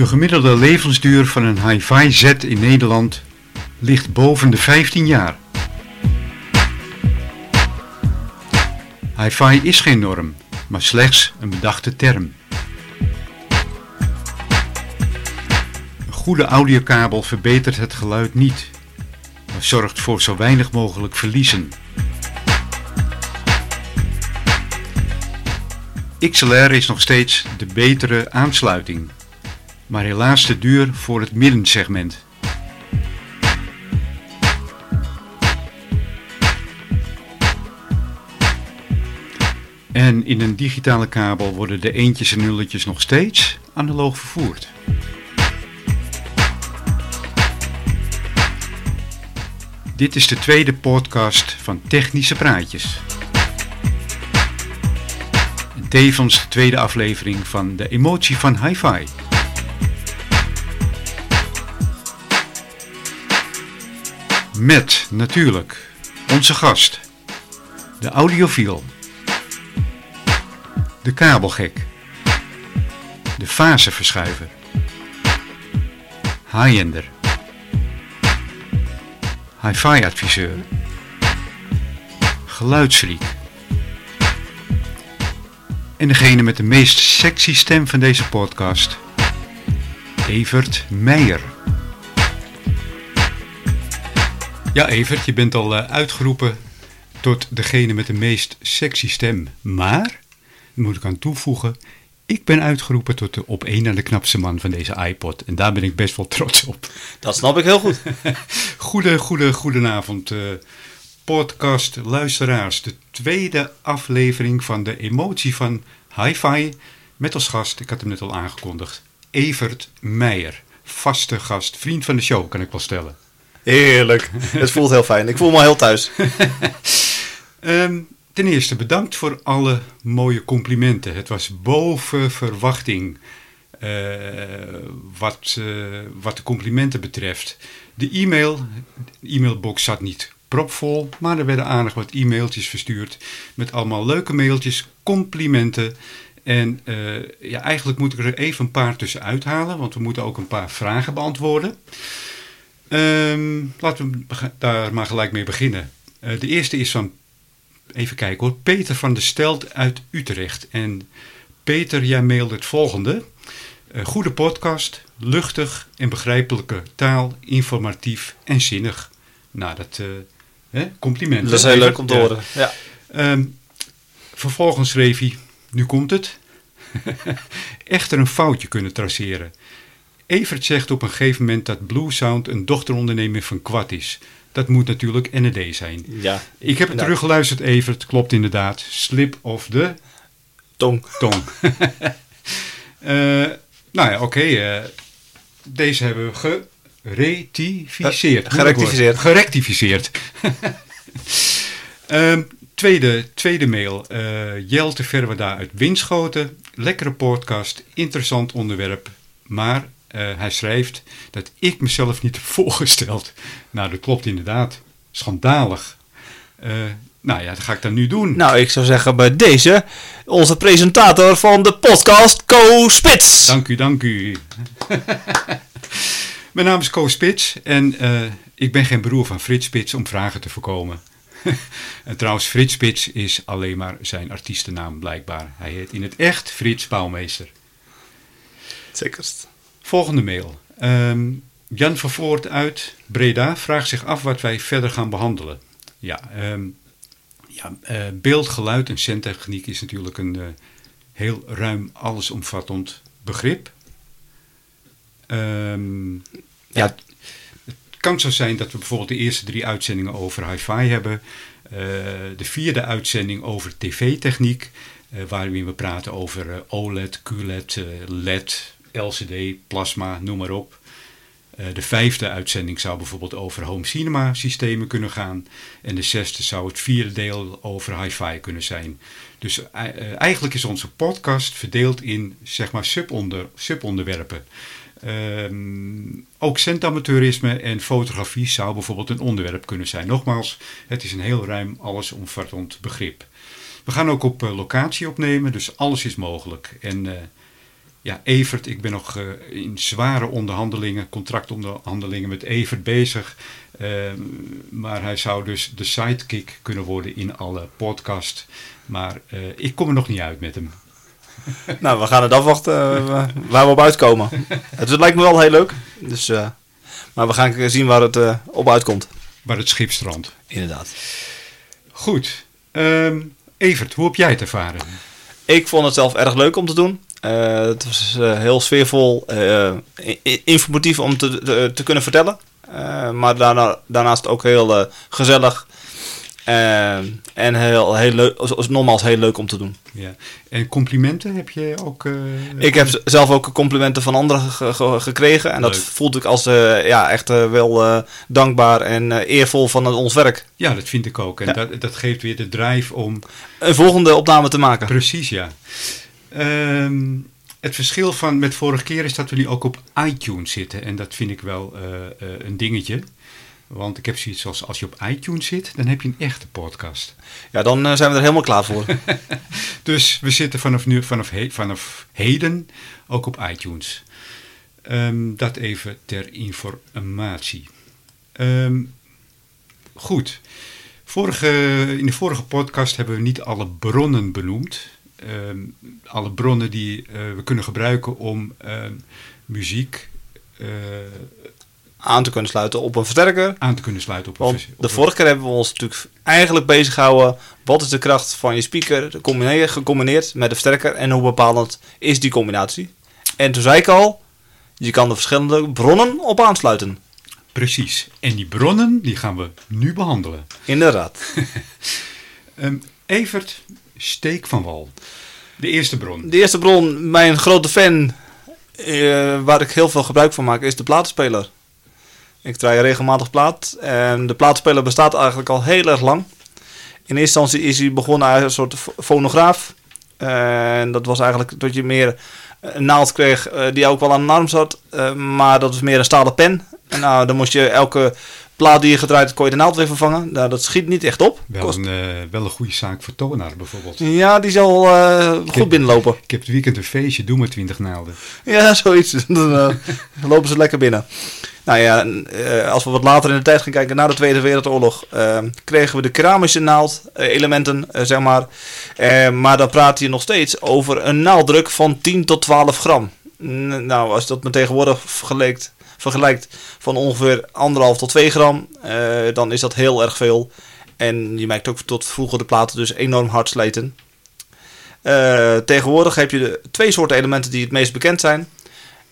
De gemiddelde levensduur van een hi-fi set in Nederland ligt boven de 15 jaar. Hi-fi is geen norm, maar slechts een bedachte term. Een goede audiokabel verbetert het geluid niet, maar zorgt voor zo weinig mogelijk verliezen. XLR is nog steeds de betere aansluiting, maar helaas te duur voor het middensegment. En in een digitale kabel worden de eentjes en nulletjes nog steeds analoog vervoerd. Dit is de tweede podcast van Technische Praatjes. En tevens de tweede aflevering van de emotie van hi-fi. Met natuurlijk onze gast, de audiofiel, de kabelgek, de faseverschuiver, high-ender, hi-fi adviseur, geluidsfreak en degene met de meest sexy stem van deze podcast, Evert Meijer. Ja, Evert, je bent al eh, uitgeroepen tot degene met de meest sexy stem. Maar, daar moet ik aan toevoegen, ik ben uitgeroepen tot de op één na de knapste man van deze iPod. En daar ben ik best wel trots op. Dat snap ik heel goed. Goede, goede, goedenavond, eh, podcast luisteraars. De tweede aflevering van de emotie van Hi-Fi. Met als gast, ik had hem net al aangekondigd, Evert Meijer. Vaste gast, vriend van de show, kan ik wel stellen. Heerlijk. Het voelt heel fijn. Ik voel me heel thuis. Ehm, ten eerste bedankt voor alle mooie complimenten. Het was boven verwachting eh, wat, eh, wat de complimenten betreft. De e-mail, de e-mailbox zat niet propvol, maar er werden aardig wat e-mailtjes verstuurd met allemaal leuke mailtjes, complimenten. En eh, ja, eigenlijk moet ik er even een paar tussen uithalen, want we moeten ook een paar vragen beantwoorden. Ehm, laten we daar maar gelijk mee beginnen. Eh, de eerste is van, even kijken hoor, Peter van der Stelt uit Utrecht. En Peter, jij mailde het volgende. Eh, goede podcast, luchtig en begrijpelijke taal, informatief en zinnig. Nou, dat eh hè, complimenten. Dat is heel leuk om te horen. Ja. Ehm, vervolgens schreef hij, nu komt het, echter een foutje kunnen traceren. Evert zegt op een gegeven moment dat Blue Sound een dochteronderneming van Quad is. Dat moet natuurlijk NED zijn. ja. Ik heb het Nou. teruggeluisterd, Evert, klopt inderdaad. Slip of the Tong. tong. Eh, nou ja, oké. eh, deze hebben we geretificeerd. Eh, gerectificeerd. Gerectificeerd. Ehm, tweede, tweede mail. eh Jelte Verwada uit Winschoten. Lekkere podcast, interessant onderwerp. Maar eh, hij schrijft dat ik mezelf niet heb voorgesteld. Nou, dat klopt inderdaad. Schandalig. Eh, nou ja, dat ga ik dan nu doen. Nou, ik zou zeggen bij deze onze presentator van de podcast, Co Spits. Dank u, dank u. Mijn naam is Koos Spits en eh, ik ben geen broer van Frits Spits om vragen te voorkomen. en trouwens, Frits Spits is alleen maar zijn artiestennaam blijkbaar. Hij heet in het echt Frits Bouwmeester. Zekerst. Volgende mail. Ehm, Jan van Voort uit Breda vraagt zich af wat wij verder gaan behandelen. Ja, ehm, ja eh, beeld, geluid en centtechniek is natuurlijk een eh, heel ruim allesomvattend begrip. Ehm, ja, het kan zo zijn dat we bijvoorbeeld de eerste drie uitzendingen over hi-fi hebben. Eh, de vierde uitzending over tv-techniek, waarin we praten over OLED, QLED, LED, LCD, plasma, noem maar op. Eh, de vijfde uitzending zou bijvoorbeeld over home cinema systemen kunnen gaan. En de zesde zou het vierde deel over hi-fi kunnen zijn. Dus eh, eh, eigenlijk is onze podcast verdeeld in zeg maar subonder, subonderwerpen. Ehm, ook centamateurisme en fotografie zou bijvoorbeeld een onderwerp kunnen zijn. Nogmaals, het is een heel ruim allesomvattend begrip. We gaan ook op locatie opnemen, dus alles is mogelijk. En ja, Evert, ik ben nog eh, in zware onderhandelingen, contractonderhandelingen met Evert bezig. Ehm, maar hij zou dus de sidekick kunnen worden in alle podcast. Maar eh, ik kom er nog niet uit met hem. nou, we gaan het afwachten uh, waar we op uitkomen. het lijkt me wel heel leuk. Dus, maar we gaan zien waar het op uitkomt. Waar het schip strandt. Inderdaad. Goed. Um, Evert, hoe heb jij het ervaren? Ik vond het zelf erg leuk om te doen. Het was heel sfeervol, informatief om te, te, te kunnen vertellen. maar daarna, daarnaast ook heel gezellig en heel, heel leuk, nogmaals heel leuk om te doen. Ja. En complimenten heb je ook? Ik heb zelf ook complimenten van anderen gekregen. En dat voelde ik als ja, echt wel dankbaar en eervol van ons werk. Ja, dat vind ik ook. En ja. dat, dat geeft weer de drijf om... Een volgende opname te maken. Precies, ja. Um, het verschil van met vorige keer is dat we nu ook op iTunes zitten. En dat vind ik wel een dingetje. Want ik heb zoiets als als je op iTunes zit, dan heb je een echte podcast. Ja, dan uh, zijn we er helemaal klaar voor. dus we zitten vanaf, nu, vanaf, he, vanaf heden ook op iTunes. Um, dat even ter informatie. Um, goed. Vorige, in de vorige podcast hebben we niet alle bronnen benoemd. Um, alle bronnen die uh, we kunnen gebruiken om muziek uh, aan te kunnen sluiten op een versterker. Aan te kunnen sluiten op een versterker. De vorige keer hebben we ons natuurlijk eigenlijk bezig gehouden. Wat is de kracht van je speaker gecombineerd met de versterker en hoe bepalend is die combinatie? En toen zei ik al, je kan de verschillende bronnen op aansluiten. Precies. En die bronnen die gaan we nu behandelen. Inderdaad. um, Evert Steek van Wal. De eerste bron. De eerste bron, mijn grote fan, uh, waar ik heel veel gebruik van maak, is de platenspeler. Ik draai regelmatig plaat. En de plaatspeler bestaat eigenlijk al heel erg lang. In eerste instantie is hij begonnen als een soort fonograaf. En dat was eigenlijk dat je meer een naald kreeg eh, die ook wel aan een arm zat. Eh, maar dat was meer een stalen pen. En nou, dan moest je elke plaat die je gedraaid kon je de naald weer vervangen. Nou, dat schiet niet echt op. Wel, een, uh, wel een goede zaak voor tonaar bijvoorbeeld. Ja, die zal uh, goed heb, binnenlopen. Ik heb het weekend een feestje, doe maar 20 naalden. Ja, zoiets. dan uh, lopen ze lekker binnen. Nou ja, als we wat later in de tijd gaan kijken, na de Tweede Wereldoorlog, kregen we de keramische naald-elementen, zeg maar. maar dan praat je nog steeds over een naalddruk van 10 tot 12 gram. nou, als dat met tegenwoordig vergelijkt, vergelijkt van ongeveer anderhalf tot 2 gram, uh, dan is dat heel erg veel. En je merkt ook tot vroeger de platen dus enorm hard sleten. Uh, tegenwoordig heb je de twee soorten elementen die het meest bekend zijn.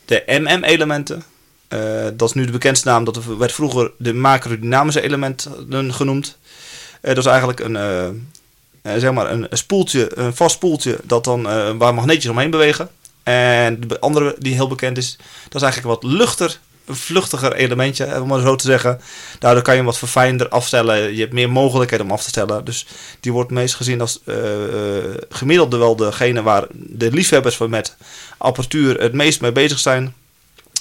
De MM-elementen. Uh, dat is nu de bekendste naam. Dat werd vroeger de macrodynamische elementen genoemd. dat is eigenlijk een, zeg maar een spoeltje, een vast spoeltje dat dan, waar magneetjes omheen bewegen. En de andere die heel bekend is, dat is eigenlijk wat luchter vluchtiger elementje, om maar zo te zeggen. Daardoor kan je hem wat verfijnder afstellen. Je hebt meer mogelijkheden om af te stellen. Dus die wordt meest gezien als uh, gemiddelde wel degene waar de liefhebbers van met apparatuur het meest mee bezig zijn.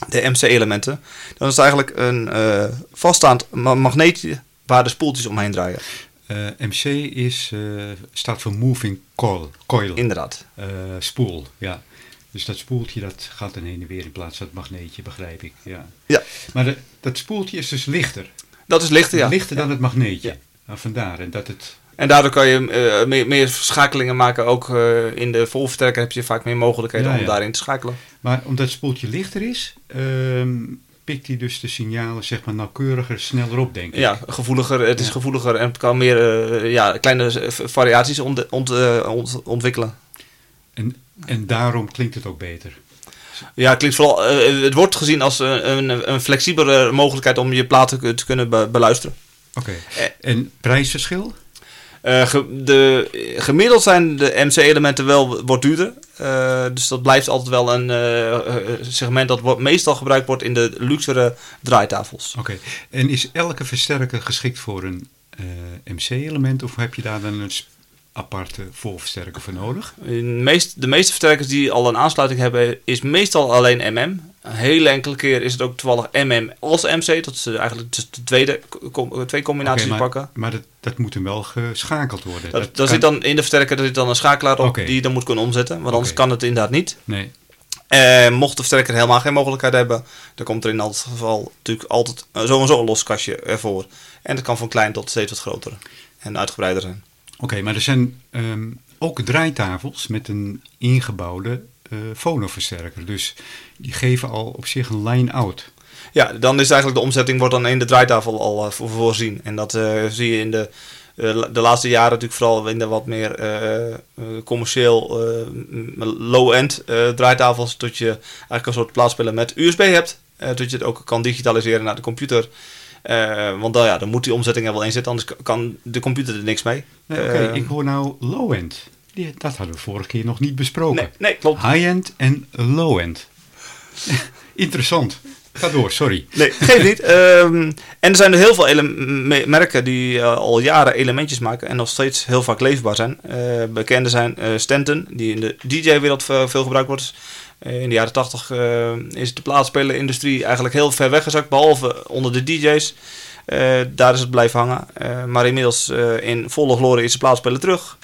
De MC-elementen. Dan is het eigenlijk een uh, vaststaand magneetje waar de spoeltjes omheen draaien. MC is, staat voor moving coil. coil. Inderdaad. spoel, ja. Dus dat spoeltje dat gaat dan heen en weer in plaats van het magneetje, begrijp ik. Ja. ja. Maar de, dat spoeltje is dus lichter. Dat is lichter, ja. Lichter dan het magneetje. Ja. Nou, vandaar. En, dat het... en daardoor kan je uh, meer, meer schakelingen maken. Ook uh, in de volversterker heb je vaak meer mogelijkheden ja, om daarin te schakelen. Maar omdat het spoeltje lichter is, uh, pikt hij dus de signalen zeg maar nauwkeuriger, sneller op, denk ik. Ja, gevoeliger. Het is gevoeliger en het kan meer uh, ja, kleine variaties ont, ont, ont, ontwikkelen. En en daarom klinkt het ook beter. Ja, het, klinkt vooral, uh, het wordt gezien als een, een, een flexibele mogelijkheid om je platen te kunnen be beluisteren. Oké. Okay. En prijsverschil? Uh, ge, de, gemiddeld zijn de MC-elementen wel wat duurder. Uh, dus dat blijft altijd wel een segment dat wordt, meestal gebruikt wordt in de luxere draaitafels. Oké. Okay. En is elke versterker geschikt voor een MC-element of heb je daar dan een aparte voorversterker voor nodig? Meest, de meeste versterkers die al een aansluiting hebben, is meestal alleen MM. Een hele enkele keer is het ook toevallig MM als MC. Dat ze eigenlijk de tweede, twee combinaties okay, maar, pakken. Maar dat, dat moet hem wel geschakeld worden. Dat, dat zit dan in de versterker er zit dan een schakelaar op okay. die je dan moet kunnen omzetten. Want anders kan het inderdaad niet. Nee. Eh, mocht de versterker helemaal geen mogelijkheid hebben, dan komt er in dat geval natuurlijk altijd uh, zo en zo een los kastje ervoor. En dat kan van klein tot steeds wat groter en uitgebreider zijn. Oké, maar er zijn ehm, ook draaitafels met een ingebouwde uh, fonoversterker. Dus die geven al op zich een line-out. Ja, dan is eigenlijk de omzetting wordt dan in de draaitafel al voor, voorzien. En dat uh, zie je in de, de laatste jaren natuurlijk vooral in de wat meer commercieel low-end draaitafels. Dat je eigenlijk een soort plaatspeler met USB hebt. dat je het ook kan digitaliseren naar de computer. Want dan, ja, dan moet die omzetting er wel in zitten, anders kan de computer er niks mee. Nee, Oké, ik hoor nou low-end. Dat hadden we vorige keer nog niet besproken. Nee, nee klopt. High-end en low-end. Interessant. Ga door, sorry. Nee, geef niet. Um, en er zijn er heel veel merken die uh, al jaren elementjes maken en nog steeds heel vaak leefbaar zijn. Uh, bekende zijn uh, Stanton, die in de DJ-wereld veel gebruikt wordt. In de jaren 80 is de plaatspelerindustrie eigenlijk heel ver weggezakt, behalve onder de DJ's. daar is het blijven hangen. maar inmiddels in volle glorie is de plaatspeler terug.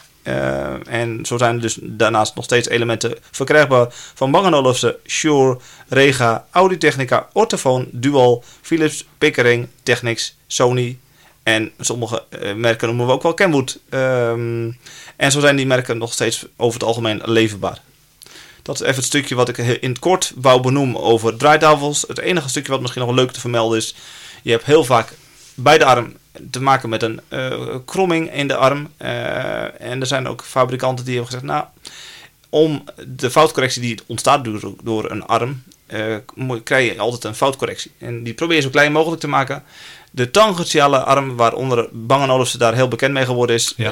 En zo zijn er dus daarnaast nog steeds elementen verkrijgbaar van Bang Olufsen, Shure, Rega, Audio-Technica, Ortofon, Dual, Philips, Pickering, Technics, Sony en sommige merken noemen we ook wel Kenwood. Um, en zo zijn die merken nog steeds over het algemeen leverbaar. Dat is even het stukje wat ik in het kort wou benoemen over draaitafels. Het enige stukje wat misschien nog leuk te vermelden is, je hebt heel vaak bij de arm te maken met een uh, kromming in de arm. Uh, en er zijn ook fabrikanten die hebben gezegd, nou, om de foutcorrectie die ontstaat door, door een arm, uh, krijg je altijd een foutcorrectie. En die probeer je zo klein mogelijk te maken. De tangentiale arm, waaronder Bang Olufsen daar heel bekend mee geworden is, ja.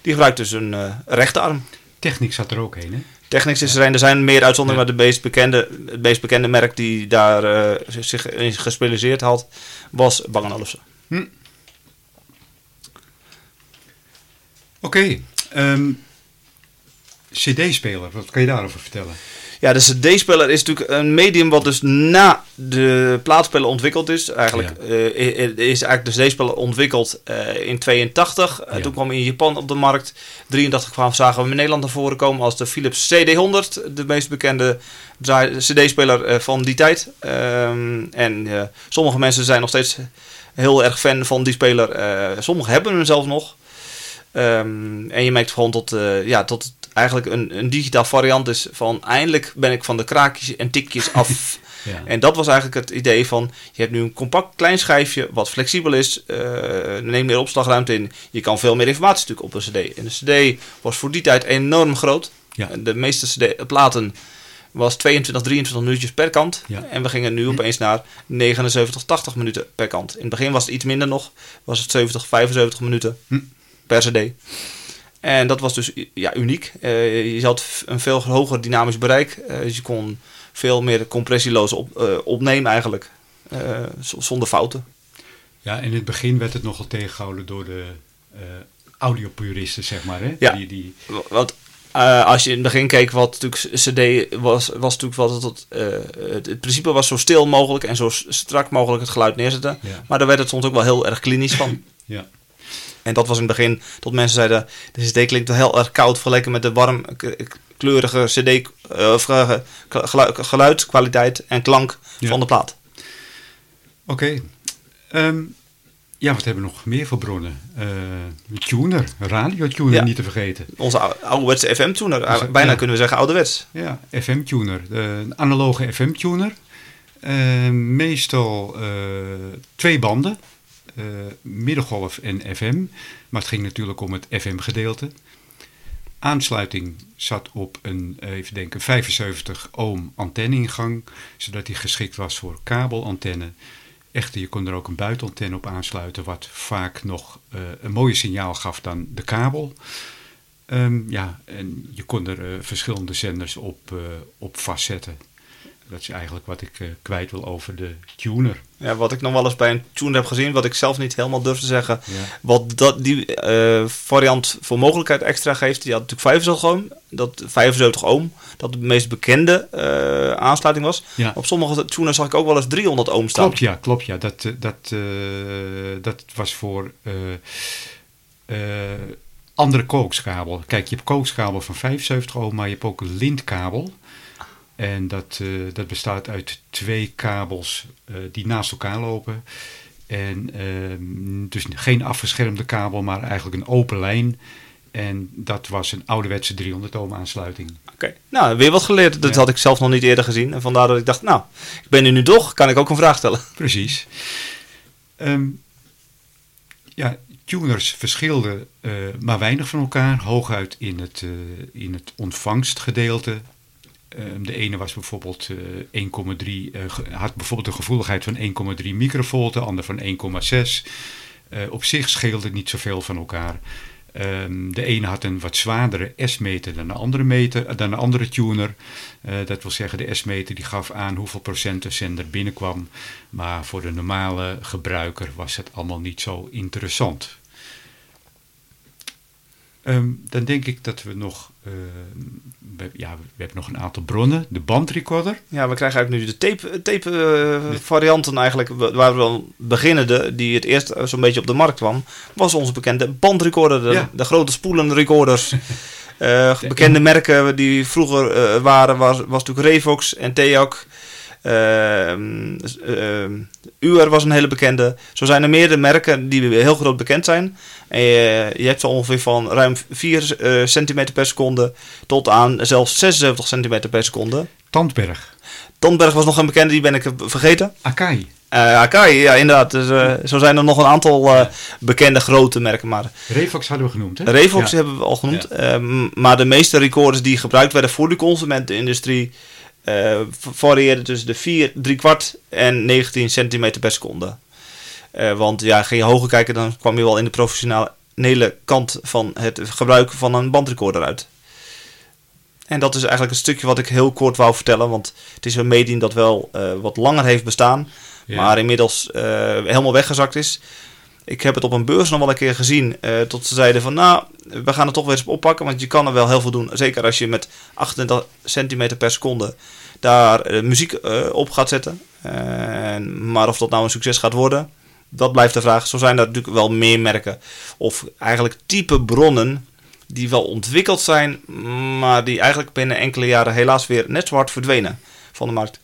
die gebruikt dus een rechterarm. Technics zat er ook heen, hè? Technics is er een. Er zijn meer uitzonderingen, maar de meest bekende, het meest bekende merk die daar zich in gespecialiseerd had, was Bang Olufsen. Hm. Oké, okay, um, CD-speler, wat kan je daarover vertellen? Ja, de CD-speler is natuurlijk een medium wat dus na de plaatspeler ontwikkeld is. Eigenlijk ja. uh, is eigenlijk de CD-speler ontwikkeld uh, in 82. Ja. Uh, toen kwam in Japan op de markt. 83 kwam, zagen we in Nederland naar voren komen als de Philips CD100. De meest bekende CD-speler van die tijd. Um, en sommige mensen zijn nog steeds heel erg fan van die speler. Sommigen hebben hem zelfs nog. Um, en je merkt gewoon tot, ja, tot eigenlijk een, een digitaal variant is van eindelijk ben ik van de kraakjes en tikjes af. ja. En dat was eigenlijk het idee van je hebt nu een compact klein schijfje wat flexibel is, uh, neemt meer opslagruimte in. Je kan veel meer informatie natuurlijk op een cd. En de cd was voor die tijd enorm groot. Ja. De meeste CD, platen was 22, 23 minuutjes per kant. Ja. En we gingen nu opeens naar 79, 80 minuten per kant. In het begin was het iets minder nog. Was het 70, 75 minuten hm. per cd. En dat was dus ja, uniek. Uh, je had een veel hoger dynamisch bereik. Uh, dus je kon veel meer compressieloos op, uh, opnemen eigenlijk. zonder fouten. Ja, in het begin werd het nogal tegengehouden door de audiopuristen, zeg maar. Hè? Ja, die, die... want als je in het begin keek wat natuurlijk CD was, was natuurlijk wat het, het, het, principe was zo stil mogelijk en zo strak mogelijk het geluid neerzetten. Ja. Maar daar werd het soms ook wel heel erg klinisch van. ja. En dat was in het begin tot mensen zeiden: de CD klinkt wel heel erg koud vergeleken met de warm kleurige CD uh, geluid, geluidskwaliteit en klank ja. van de plaat. Oké. Okay. Um, ja, wat hebben we nog meer voor bronnen? Uh, tuner, radiotuner ja. niet te vergeten. Onze ouderwetse FM-tuner, bijna ja. kunnen we zeggen ouderwets. Ja, FM-tuner, een analoge FM-tuner. Uh, meestal uh, twee banden, middengolf en FM. Maar het ging natuurlijk om het FM-gedeelte. Aansluiting zat op een, even denken, 75 ohm antenneingang, zodat die geschikt was voor kabelantenne. Echter, je kon er ook een buitenantenne op aansluiten, wat vaak nog uh, een mooier signaal gaf dan de kabel. Um, ja, en je kon er verschillende zenders op, op vastzetten. Dat is eigenlijk wat ik kwijt wil over de tuner. Ja, wat ik nog wel eens bij een tuner heb gezien, wat ik zelf niet helemaal durf te zeggen. Ja. Wat dat, die variant voor mogelijkheid extra geeft, die had natuurlijk 75 ohm. Dat 75 ohm, dat de meest bekende uh, aansluiting was. Ja. Op sommige tuners zag ik ook wel eens 300 ohm staan. Klopt, ja, klopt, ja. Dat, dat, dat was voor andere kookskabel. Kijk, je hebt kookskabel van 75 ohm, maar je hebt ook een lintkabel. En dat, eh, dat bestaat uit twee kabels eh, die naast elkaar lopen. En ehm, dus geen afgeschermde kabel, maar eigenlijk een open lijn. En dat was een ouderwetse 300 ohm aansluiting. Oké, nou weer wat geleerd. Dat Ja. had ik zelf nog niet eerder gezien. En vandaar dat ik dacht, nou, ik ben er nu toch, kan ik ook een vraag stellen. Precies. Ehm, ja, tuners verschilden eh, maar weinig van elkaar. Hooguit in het, eh, in het ontvangstgedeelte. Ehm, de ene was bijvoorbeeld eh 1,3, eh, ge- had bijvoorbeeld een gevoeligheid van 1,3 microvolt, de ander van 1,6. Eh, op zich scheelde het niet zoveel van elkaar. Ehm, de ene had een wat zwaardere S-meter dan de andere, meter, dan de andere tuner. Eh, dat wil zeggen, de S-meter die gaf aan hoeveel procent de zender binnenkwam. Maar voor de normale gebruiker was het allemaal niet zo interessant. Ehm, dan denk ik dat we nog. ehm, we, ja, we hebben nog een aantal bronnen. De bandrecorder. Ja, we krijgen eigenlijk nu de tape, tape eh, varianten eigenlijk, wa- waar we dan beginnen, de, die het eerst eh, zo'n beetje op de markt kwam, was onze bekende bandrecorder, de, Ja. de grote spoelende recorders. Eh, bekende merken die vroeger eh, waren, was, was natuurlijk Revox en Theok. Ehm, eh, ehm, UR was een hele bekende. Zo zijn er meerdere merken die heel groot bekend zijn. En je, je hebt zo ongeveer van ruim 4 eh, centimeter per seconde tot aan zelfs 76 centimeter per seconde. Tandberg. Tonberg was nog een bekende, die ben ik vergeten. Akai. Eh Akai, ja inderdaad. Dus, eh, zo zijn er nog een aantal bekende grote merken. Maar Revox hadden we genoemd. Hè? Revox Ja. hebben we al genoemd. Eh, m- maar de meeste recorders die gebruikt werden voor de consumentenindustrie... eh, v- varieerden tussen de 4, 3 kwart en 19 centimeter per seconde. Eh, want ja, ging je hoger kijken, dan kwam je wel in de professionele kant van het gebruik van een bandrecorder uit. En dat is eigenlijk een stukje wat ik heel kort wou vertellen, want het is een medium dat wel eh, wat langer heeft bestaan, Ja. maar inmiddels helemaal weggezakt is. Ik heb het op een beurs nog wel een keer gezien, eh, tot ze zeiden van nou, we gaan het toch weer eens oppakken, want je kan er wel heel veel doen. Zeker als je met 28 centimeter per seconde daar eh, muziek eh, op gaat zetten. Maar of dat nou een succes gaat worden, dat blijft de vraag. Zo zijn er natuurlijk wel meer merken. Of eigenlijk type bronnen die wel ontwikkeld zijn, maar die eigenlijk binnen enkele jaren helaas weer net zo hard verdwenen van de markt.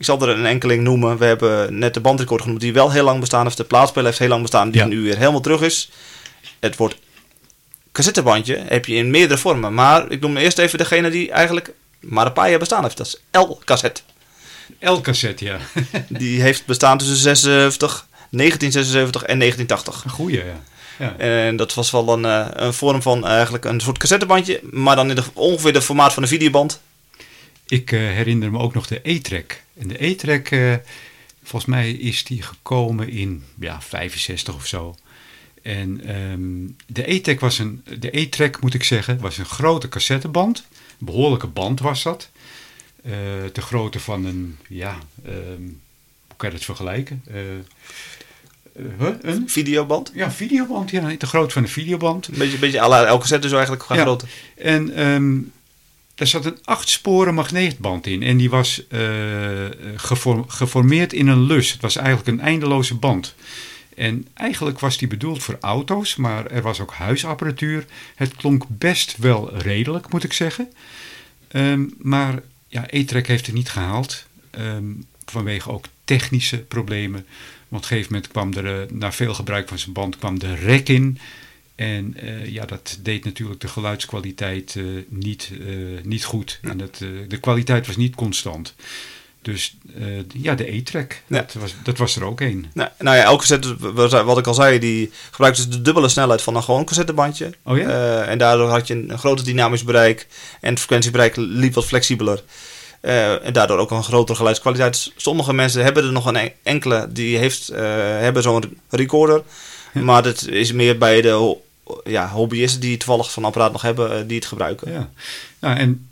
Ik zal er een enkeling noemen. We hebben net de bandrecorder genoemd die wel heel lang bestaan heeft. De plaatspeler heeft heel lang bestaan, die Ja. nu weer helemaal terug is. Het woord cassettebandje heb je in meerdere vormen. Maar ik noem eerst even degene die eigenlijk maar een paar jaar bestaan heeft. Dat is L-cassette. L-cassette, ja. Die heeft bestaan tussen 76, 1976 en 1980. Een goeie, ja. ja. En dat was wel een, eh, een vorm van eigenlijk een soort cassettebandje. Maar dan in de, ongeveer de formaat van een videoband. Ik eh, herinner me ook nog de E-Track. En de E-Track, eh, volgens mij is die gekomen in ja, 65 of zo. En ehm, de E-Track was een, de E-Track moet ik zeggen, was een grote cassetteband. Een behoorlijke band was dat. Eh de grootte van een, ja, ehm, hoe kan je dat vergelijken? Huh? een, Videoband. ja, videoband, ja, de grootte van een videoband. Een beetje, beetje à la elke cassette dus eigenlijk gaan Ja. grote. En ehm er zat een acht sporen magneetband in. En die was eh, gefor- geformeerd in een lus. Het was eigenlijk een eindeloze band. En eigenlijk was die bedoeld voor auto's, maar er was ook huisapparatuur. Het klonk best wel redelijk, moet ik zeggen. Ehm, maar ja, E-Trek heeft het niet gehaald. ehm, vanwege ook technische problemen. Want op een gegeven moment kwam er, eh, na veel gebruik van zijn band, kwam de rek in. En eh, ja, dat deed natuurlijk de geluidskwaliteit eh, niet, eh, niet goed. En dat, de kwaliteit was niet constant. Dus ja, de E-Track, Ja. dat, was, dat was er ook een. Nou, nou ja, elke cassette, wa- wat ik al zei, die gebruikt dus de dubbele snelheid van een gewoon cassettebandje. Oh ja? En daardoor had je een, een groter dynamisch bereik en het frequentiebereik liep wat flexibeler. En daardoor ook een grotere geluidskwaliteit. Sommige mensen hebben er nog een en- enkele die heeft, hebben zo'n recorder. Ja. Maar dat is meer bij de ja, hobbyisten die toevallig zo'n apparaat nog hebben, eh, die het gebruiken. Ja. Nou, en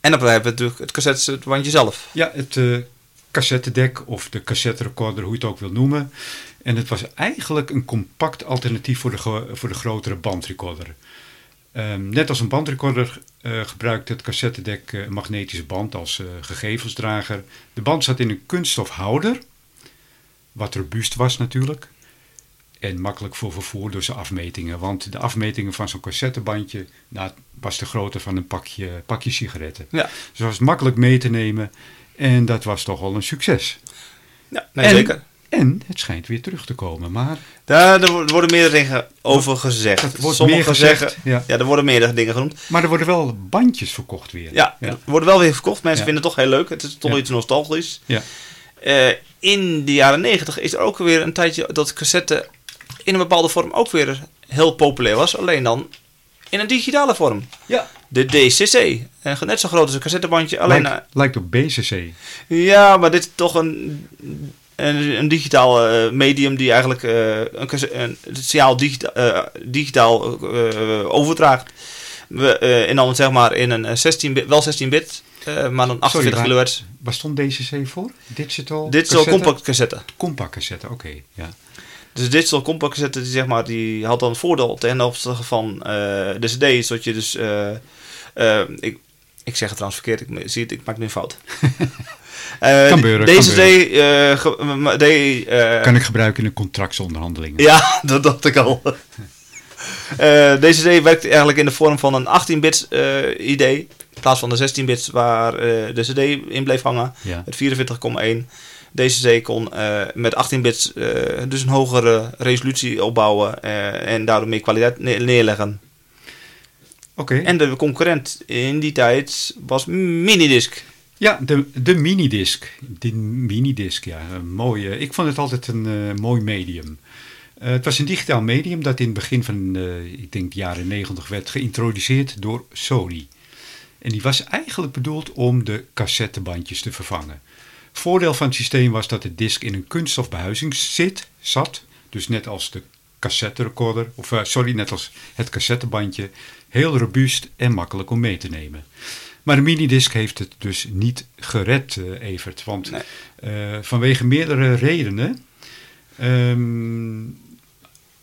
En dan hebben we natuurlijk het cassettebandje zelf. Ja, het eh cassettedek of de cassette recorder, hoe je het ook wil noemen. En het was eigenlijk een compact alternatief voor de, voor de grotere bandrecorder. Ehm, net als een bandrecorder eh gebruikt het cassettedek een magnetische band als gegevensdrager. De band zat in een kunststof houder, wat robuust was natuurlijk. En makkelijk voor vervoer door zijn afmetingen. Want de afmetingen van zo'n cassettebandje nou, was de grootte van een pakje, pakje sigaretten. Ja. Dus het was makkelijk mee te nemen. En dat was toch wel een succes. Ja, nee, en, zeker. En het schijnt weer terug te komen. Maar Daar, er wo- worden meerdere dingen over gezegd. het wordt Sommigen meer gezegd. zeggen- ja. ja, er worden meerdere dingen genoemd. Maar er worden wel bandjes verkocht weer. Ja, ja. er worden wel weer verkocht. Mensen Ja. vinden het toch heel leuk. Het is toch iets nostalgisch. Ja. Eh, in de jaren negentig is er ook weer een tijdje dat cassette in een bepaalde vorm ook weer heel populair was. Alleen dan in een digitale vorm. Ja. De DCC. En net zo groot als een cassettebandje. Alleen, Lijkt, lijkt op BCC. eh, ja, maar dit is toch een, een, een digitaal eh, medium die eigenlijk eh, een, een signaal digita eh, digitaal eh, overdraagt. We, eh, en dan zeg maar in een eh, 16 bit, wel 16 eh, maar dan 48 waar- kilohertz. Waar stond DCC voor? Digital wel cassette? compact cassette. Compact cassette, oké. ja. Dus digital compact cassette, die, zeg maar, die had dan het voordeel ten opzichte van eh, de cd's, dat je dus... eh, ik, ik zeg het trouwens verkeerd, ik zie het, ik maak nu een fout. Kan gebeuren, Deze cd, deed, eh, Kan ik gebruiken in de contractsonderhandelingen. Ja, dat dacht ik al. Deze CD werkt eigenlijk in de vorm van een 18-bits eh, idee. In plaats van de 16-bits waar eh, de CD in bleef hangen. Ja. Met 44,1. Deze CD kon eh, met 18 bits eh, dus een hogere resolutie opbouwen. eh, en daardoor meer kwaliteit ne- neerleggen. Oké. En de concurrent in die tijd was Minidisc. Ja, de, de minidisc. Die minidisc, ja. Een mooie, ik vond het altijd een mooi medium. Eh, het was een digitaal medium dat in het begin van, eh, ik denk, de jaren negentig werd geïntroduceerd door Sony. En die was eigenlijk bedoeld om de cassettebandjes te vervangen. Voordeel van het systeem was dat de disc in een kunststof behuizing zit, zat. Dus net als de cassette recorder, of eh, sorry, net als het cassettebandje. Heel robuust en makkelijk om mee te nemen. Maar de minidisc heeft het dus niet gered, eh, Evert. Want Nee. eh, vanwege meerdere redenen. ehm,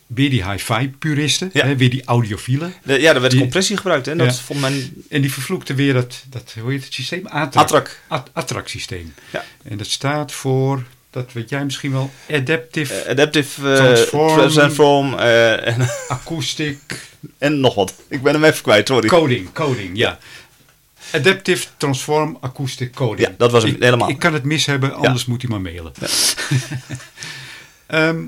weer die hi-fi puristen, Ja. hè, weer die audiofielen. De- ja, er werd Die- compressie gebruikt. Hè? Dat Ja. vond men En die vervloekte weer dat, dat hoe heet het systeem? Attract. Attract. At- Attract-systeem. Ja. En dat staat voor, dat weet jij misschien wel, Adaptive eh, Adaptive eh, Transform. Transform eh, en, Acoustic en nog wat. Ik ben hem even kwijt, sorry. Coding. Coding, ja. Adaptive Transform Acoustic Coding. Ja, dat was hem ik, helemaal. Ik kan het mis hebben, anders moet hij maar mailen. Ehm,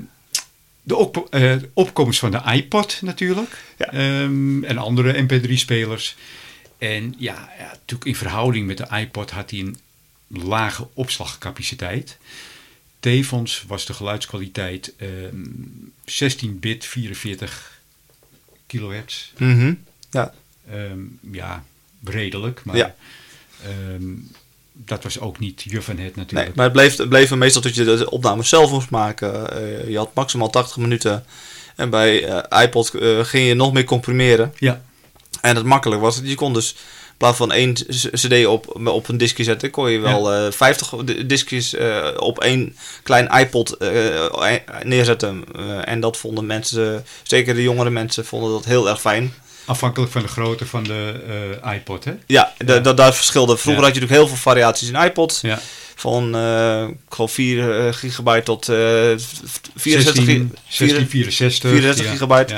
de op, eh, opkomst van de iPod natuurlijk. Ja. Ehm, en andere MP3-spelers. En ja, ja, natuurlijk in verhouding met de iPod had hij een lage opslagcapaciteit. Tevens was de geluidskwaliteit ehm 16-bit 44 kilohertz. Mhm. Ja. Ehm, ja, redelijk. Maar Ja. ehm, dat was ook niet je van het Nee, natuurlijk. maar het bleef, het bleef meestal dat je de opnames zelf moest maken. Eh, je had maximaal 80 minuten. En bij eh, iPod eh, ging je nog meer comprimeren. Ja, En het makkelijk was, je kon dus in plaats van één cd op, op een diskje zetten, kon je wel eh 50 di- diskjes op één klein iPod eh, neerzetten. En dat vonden mensen, zeker de jongere mensen, vonden dat heel erg fijn. Afhankelijk van de grootte van de eh, iPod, hè? Ja, da- da- daar verschilde. Vroeger Ja. had je natuurlijk heel veel variaties in iPods. Ja. Van eh, ik geloof 4 eh, gigabyte tot eh 64, 16, gi- 16 64. 64 ja. gigabyte.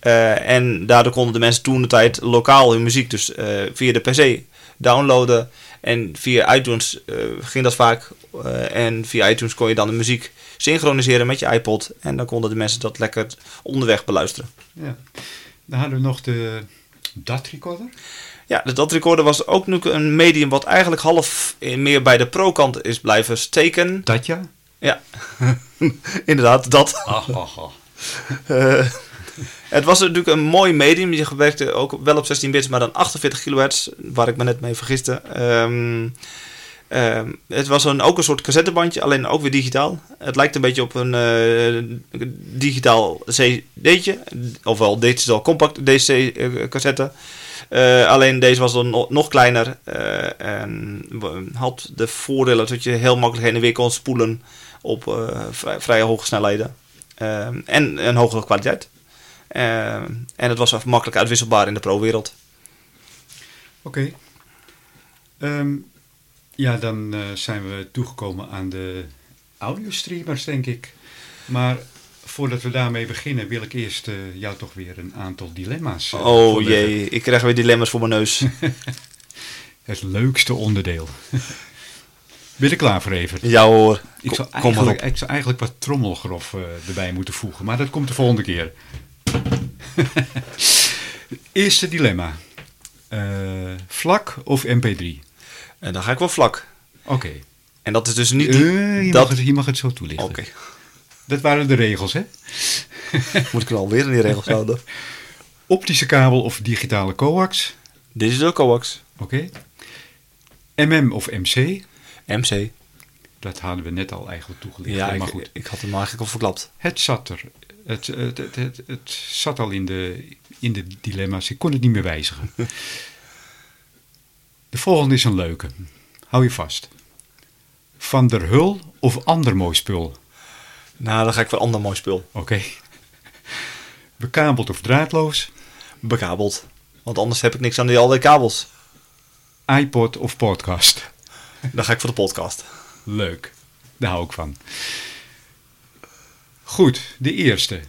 Eh, en daardoor konden de mensen toen de tijd lokaal hun muziek dus eh, via de PC downloaden. En via iTunes eh, ging dat vaak. Eh, en via iTunes kon je dan de muziek synchroniseren met je iPod. En dan konden de mensen dat lekker onderweg beluisteren. Ja. Dan hadden we nog de DAT recorder. Ja, de dat recorder was ook nu een medium wat eigenlijk half meer bij de pro-kant is blijven steken. Datja. Ja, inderdaad, dat. Ah. Eh, het was natuurlijk een mooi medium. Je werkte ook wel op 16 bits, maar dan 48 kilohertz, waar ik me net mee vergiste. Ehm, ehm, het was een, ook een soort cassettebandje, alleen ook weer digitaal. Het lijkt een beetje op een eh, digitaal CD'tje, ofwel digital compact DC eh. Eh, alleen deze was dan no- nog kleiner en had de voordelen dat je heel makkelijk heen en weer kon spoelen op vrij, hoge snelheden. Ehm, en een hogere kwaliteit. Ehm, en het was makkelijk uitwisselbaar in de pro-wereld. Oké. Ja, dan eh, zijn we toegekomen aan de audiostreamers, denk ik. Maar voordat we daarmee beginnen, wil ik eerst eh, jou toch weer een aantal dilemma's. eh, Oh jee, ik krijg weer dilemma's voor mijn neus. Het leukste onderdeel. ben je er klaar voor even? ja hoor, Ik zou, eigenlijk, ik zou eigenlijk wat trommelgrof erbij moeten voegen, maar dat komt de volgende keer. Eerste dilemma. Vlak of mp3? En dan ga ik wel vlak. Oké. En dat is dus niet... Eh, je, dat- mag het, je mag het zo toelichten. Oké, Dat waren de regels, hè? moet ik er alweer in die regels houden. Optische kabel of digitale coax? Dit is de coax. Oké. MM of MC? MC. Dat hadden we net al eigenlijk toegelicht. Ja, maar ik, goed. ik had hem eigenlijk al verklapt. Het zat er. Het, het, het, het, het zat al in de, in de dilemma's. Ik kon het niet meer wijzigen. De volgende is een leuke. Hou je vast. Van der Hul of ander mooi spul? Nou, dan ga ik voor ander mooi spul. Oké. Bekabeld of draadloos? Bekabeld. Want anders heb ik niks aan die, al die kabels. iPod of podcast? Dan ga ik voor de podcast. Leuk. Daar hou ik van. Goed, de eerste.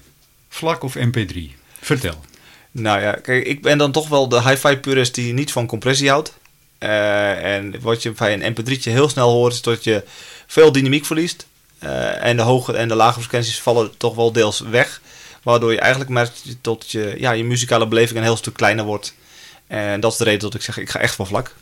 Vlak of mp3? Vertel. Nou ja, kijk, ik ben dan toch wel de hi-fi purist die niet van compressie houdt. Eh, en wat je bij een mp3'tje heel snel hoort is dat je veel dynamiek verliest. Eh, en de hoge en de lage frequenties vallen toch wel deels weg. Waardoor je eigenlijk merkt dat je, ja, je muzikale beleving een heel stuk kleiner wordt. En dat is de reden dat ik zeg, ik ga echt voor vlak.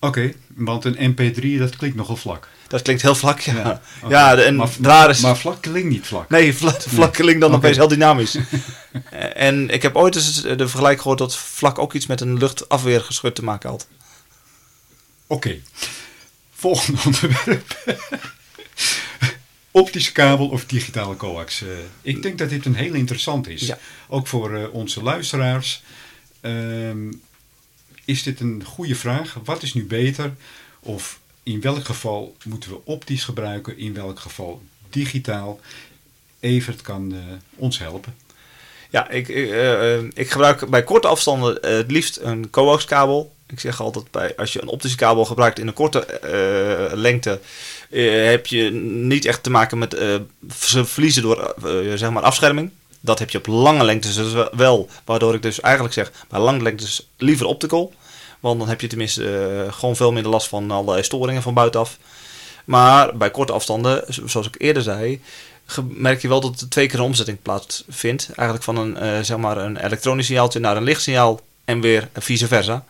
Oké, want een mp3 dat klinkt nogal vlak. Dat klinkt heel vlak, ja. Ja, en maar, daar is... maar vlak klinkt niet vlak. Nee, vlak, vlak klinkt dan opeens heel dynamisch. Eh, en ik heb ooit eens de vergelijk gehoord dat vlak ook iets met een luchtafweergeschut te maken had. Oké, volgende onderwerp. Optische kabel of digitale coax? Eh, ik denk dat dit een heel interessant is. Ja. Ook voor eh, onze luisteraars. Ehm, is dit een goede vraag? Wat is nu beter? Of in welk geval moeten we optisch gebruiken? In welk geval digitaal? Evert kan eh, ons helpen. Ja, ik, eh, eh, ik gebruik bij korte afstanden het liefst een coax-kabel. Ik zeg altijd, bij, als je een optische kabel gebruikt in een korte lengte, heb je niet echt te maken met ze verliezen door zeg maar afscherming. Dat heb je op lange lengtes dus wel, waardoor ik dus eigenlijk zeg, bij lange lengtes liever optical. Want dan heb je tenminste eh, gewoon veel minder last van allerlei storingen van buitenaf. Maar bij korte afstanden, zo- zoals ik eerder zei, merk je wel dat er twee keer een omzetting plaatsvindt. Eigenlijk van een, eh, zeg maar een elektronisch signaaltje naar een lichtsignaal en weer vice versa.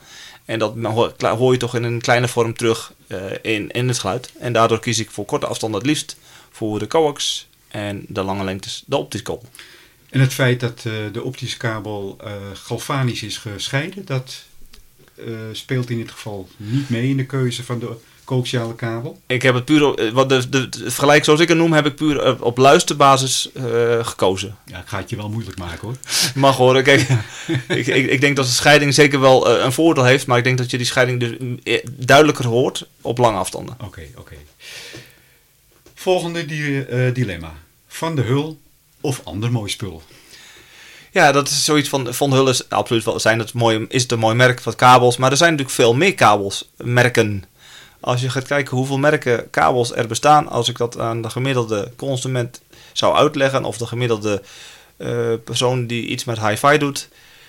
En dat hoor je toch in een kleine vorm terug eh, in, in het geluid. En daardoor kies ik voor korte afstanden het liefst voor de coax en de lange lengtes de optical. En het feit dat de optische kabel galvanisch is gescheiden, dat eh, speelt in dit geval niet mee in de keuze van de coaxiale kabel. Ik heb het puur, op- eh, wat de, de, de vergelijk zoals ik het noem, heb ik puur op, op luisterbasis eh, gekozen. Ja, ik ga het je wel moeilijk maken hoor. Mag horen, kijk, ik, ik, ik denk dat de scheiding zeker wel eh, een voordeel heeft, maar ik denk dat je die scheiding dus eh, duidelijker hoort op lange afstanden. Oké, oké. Volgende di- eh, dilemma. Van de Hul of ander mooi spul? Ja, dat is zoiets van, Van Hull is absoluut wel, zijn het mooi, is het een mooi merk van kabels, maar er zijn natuurlijk veel meer kabels, merken. Als je gaat kijken hoeveel merken kabels er bestaan, als ik dat aan de gemiddelde consument zou uitleggen, of de gemiddelde eh, persoon die iets met hi-fi doet,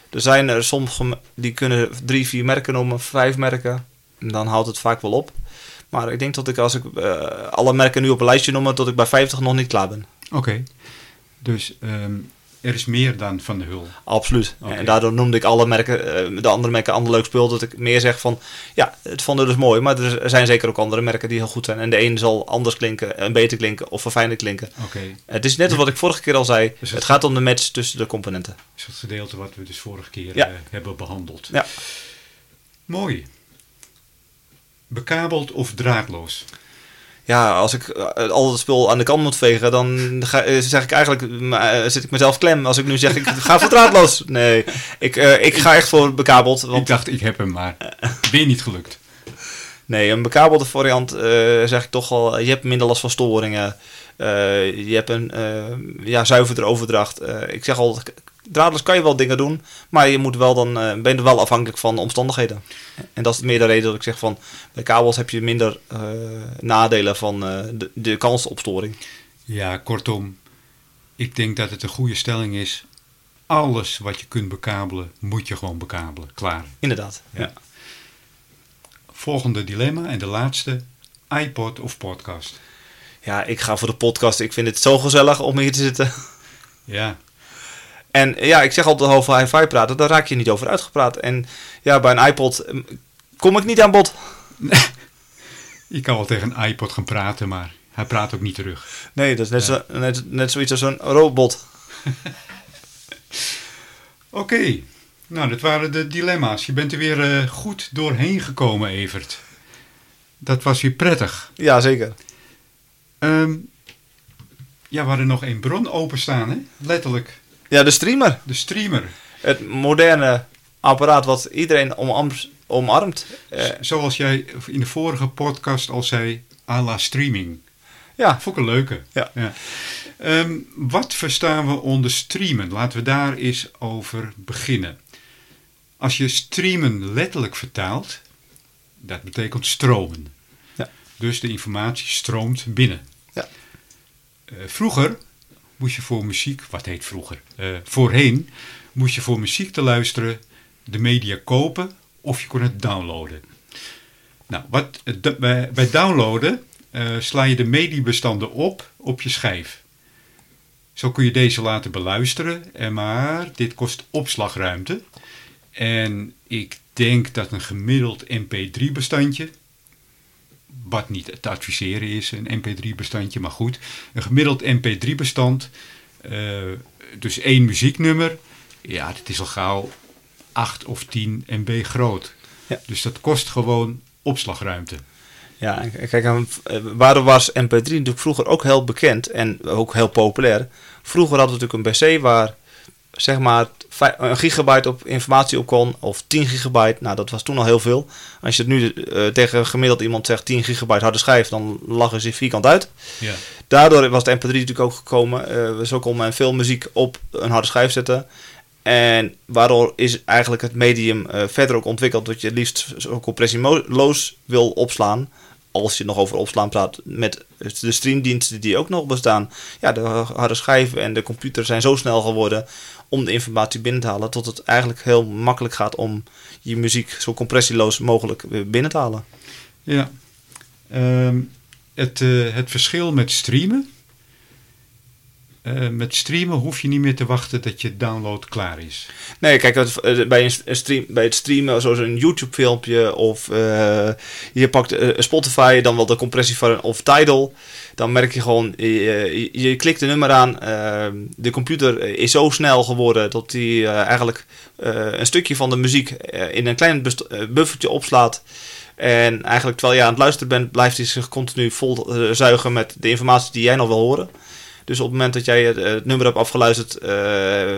er zijn er sommige die kunnen drie, vier merken noemen, vijf merken, en dan houdt het vaak wel op. Maar ik denk dat ik als ik eh, alle merken nu op een lijstje noem, dat ik bij 50 nog niet klaar ben. Oké. Dus ehm, er is meer dan Van de Hul. Absoluut. En daardoor noemde ik alle merken, eh, de andere merken ander leuk spul. Dat ik meer zeg van, ja, het vonden dus mooi. Maar er zijn zeker ook andere merken die heel goed zijn. En de een zal anders klinken, en beter klinken of verfijnder klinken. Oké. Het is net als wat ik vorige keer al zei. Dus het- Het gaat om de match tussen de componenten. Dat is het gedeelte wat we dus vorige keer Ja. eh, hebben behandeld. Ja. Mooi. Bekabeld of draadloos? Ja, als ik eh, al het spul aan de kant moet vegen, dan ga, eh, zeg ik eigenlijk, eh, zit ik mezelf klem. Als ik nu zeg, ik ga voor draadloos. Nee, ik, ik ga echt voor bekabeld. Ik Want dacht, ik heb hem, maar weer niet gelukt. Nee, een bekabelde variant zeg ik toch al. Je hebt minder last van storingen. Eh, je hebt een eh ja, zuiverder overdracht. Eh, ik zeg al, draadloos kan je wel dingen doen. Maar je moet wel dan, ben je wel afhankelijk van de omstandigheden. En dat is meer de reden dat ik zeg van... Bij kabels heb je minder nadelen van de, de kans op storing. Ja, kortom, ik denk dat het een goede stelling is. Alles wat je kunt bekabelen, moet je gewoon bekabelen. Klaar. Inderdaad. Ja. Ja. Volgende dilemma en de laatste. iPod of podcast? Ja, ik ga voor de podcast. Ik vind het zo gezellig om hier te zitten. Ja, En ja, ik zeg altijd over hi-fi praten, daar raak je niet over uitgepraat. En ja, bij een iPod eh, kom ik niet aan bod. je kan wel tegen een iPod gaan praten, maar hij praat ook niet terug. Nee, dat is net, zo, net, net zoiets als een robot. Oké, nou dat waren de dilemma's. Je bent er weer eh, goed doorheen gekomen, Evert. Dat was weer prettig. Ja, zeker. Ehm, ja, we hadden nog één bron openstaan, hè? Letterlijk. Ja, de streamer. De streamer. Het moderne apparaat wat iedereen omarmt. Zoals jij in de vorige podcast al zei, à la streaming. ja, Vond ik een leuke. Ja. Ehm, wat verstaan we onder streamen? Laten we daar eens over beginnen. Als je streamen letterlijk vertaalt, dat betekent stromen. Ja. Dus de informatie stroomt binnen. Eh, vroeger moest je voor muziek, wat heet vroeger? Eh, voorheen moest je voor muziek te luisteren de media kopen of je kon het downloaden. Nou, wat, eh, bij, downloaden sla je de mediabestanden op op je schijf. Zo kun je deze laten beluisteren, en maar dit kost opslagruimte. En ik denk dat een gemiddeld MP3-bestandje, wat niet te adviseren is, een MP3-bestandje, maar goed, een gemiddeld MP3-bestand, eh, dus één muzieknummer, ja, dat is al gauw 8 of 10 MB groot. Ja. Dus dat kost gewoon opslagruimte. Ja, kijk, eh, waarom was MP3 natuurlijk vroeger ook heel bekend en ook heel populair? Vroeger hadden we natuurlijk een PC waar zeg maar een gigabyte op informatie op kon, of 10 gigabyte. Nou, dat was toen al heel veel. Als je het nu eh, tegen gemiddeld iemand zegt 10 gigabyte harde schijf, dan lachen ze vierkant uit. Ja. Daardoor was de MP3 natuurlijk ook gekomen. Eh, zo kon men veel muziek op een harde schijf zetten. En waardoor is eigenlijk het medium eh, verder ook ontwikkeld dat je het liefst zo compressieloos wil opslaan. Als je nog over opslaan praat met de streamdiensten die ook nog bestaan. Ja, de harde schijven en de computer zijn zo snel geworden om de informatie binnen te halen. Tot het eigenlijk heel makkelijk gaat om je muziek zo compressieloos mogelijk binnen te halen. Ja. Ehm, het, eh, het verschil met streamen. Eh, met streamen hoef je niet meer te wachten dat je download klaar is. Nee, kijk, het- eh, bij, een st- een stream, bij het streamen, zoals een YouTube-filmpje of eh, je pakt Spotify, dan wel de compressie van of Tidal, dan merk je gewoon, je, klikt een nummer aan, de computer is zo snel geworden dat hij eigenlijk een stukje van de muziek in een klein buffertje opslaat. En eigenlijk terwijl je aan het luisteren bent, blijft hij zich continu vol zuigen met de informatie die jij nog wil horen. Dus op het moment dat jij het, eh, het nummer hebt afgeluisterd, eh,